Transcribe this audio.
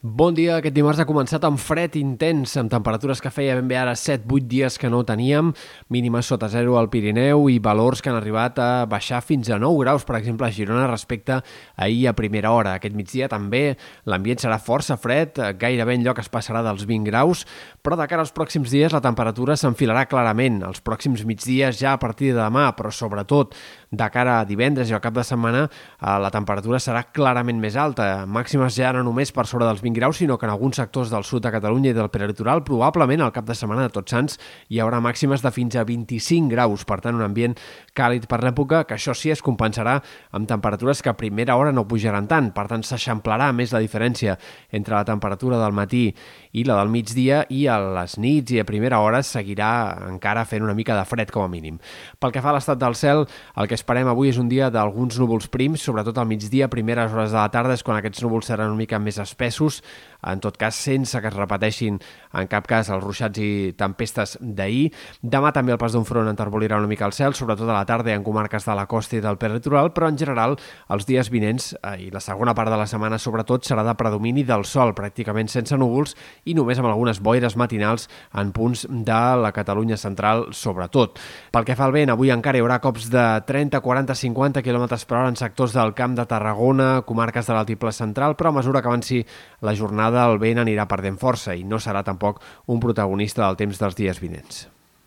Bon dia. Aquest dimarts ha començat amb fred intens, amb temperatures que feia ben bé ara 7-8 dies que no teníem, mínimes sota zero al Pirineu i valors que han arribat a baixar fins a 9 graus, per exemple, a Girona respecte a ahir a primera hora. Aquest migdia també l'ambient serà força fred, gairebé en lloc es passarà dels 20 graus, però de cara als pròxims dies la temperatura s'enfilarà clarament. Els pròxims migdies ja a partir de demà, però sobretot de cara a divendres i al cap de setmana eh, la temperatura serà clarament més alta. Màximes ja no només per sobre dels 20 graus, sinó que en alguns sectors del sud de Catalunya i del prelitoral probablement al cap de setmana de Tots Sants hi haurà màximes de fins a 25 graus, per tant un ambient càlid per l'època, que això sí es compensarà amb temperatures que a primera hora no pujaran tant, per tant s'eixamplarà més la diferència entre la temperatura del matí i la del migdia i a les nits i a primera hora seguirà encara fent una mica de fred com a mínim. Pel que fa a l'estat del cel, el que esperem avui és un dia d'alguns núvols prims, sobretot al migdia, primeres hores de la tarda és quan aquests núvols seran una mica més espessos, en tot cas sense que es repeteixin en cap cas els ruixats i tempestes d'ahir. Demà també el pas d'un front enterbolirà una mica el cel, sobretot a la tarda en comarques de la costa i del peritoral, però en general els dies vinents eh, i la segona part de la setmana sobretot serà de predomini del sol, pràcticament sense núvols i només amb algunes boires matinals en punts de la Catalunya central sobretot. Pel que fa al vent, avui encara hi haurà cops de 30, 40, 50 km per hora en sectors del Camp de Tarragona, comarques de l'altiple central, però a mesura que avanci la jornada el vent anirà perdent força i no serà tampoc un protagonista del temps dels dies vinents.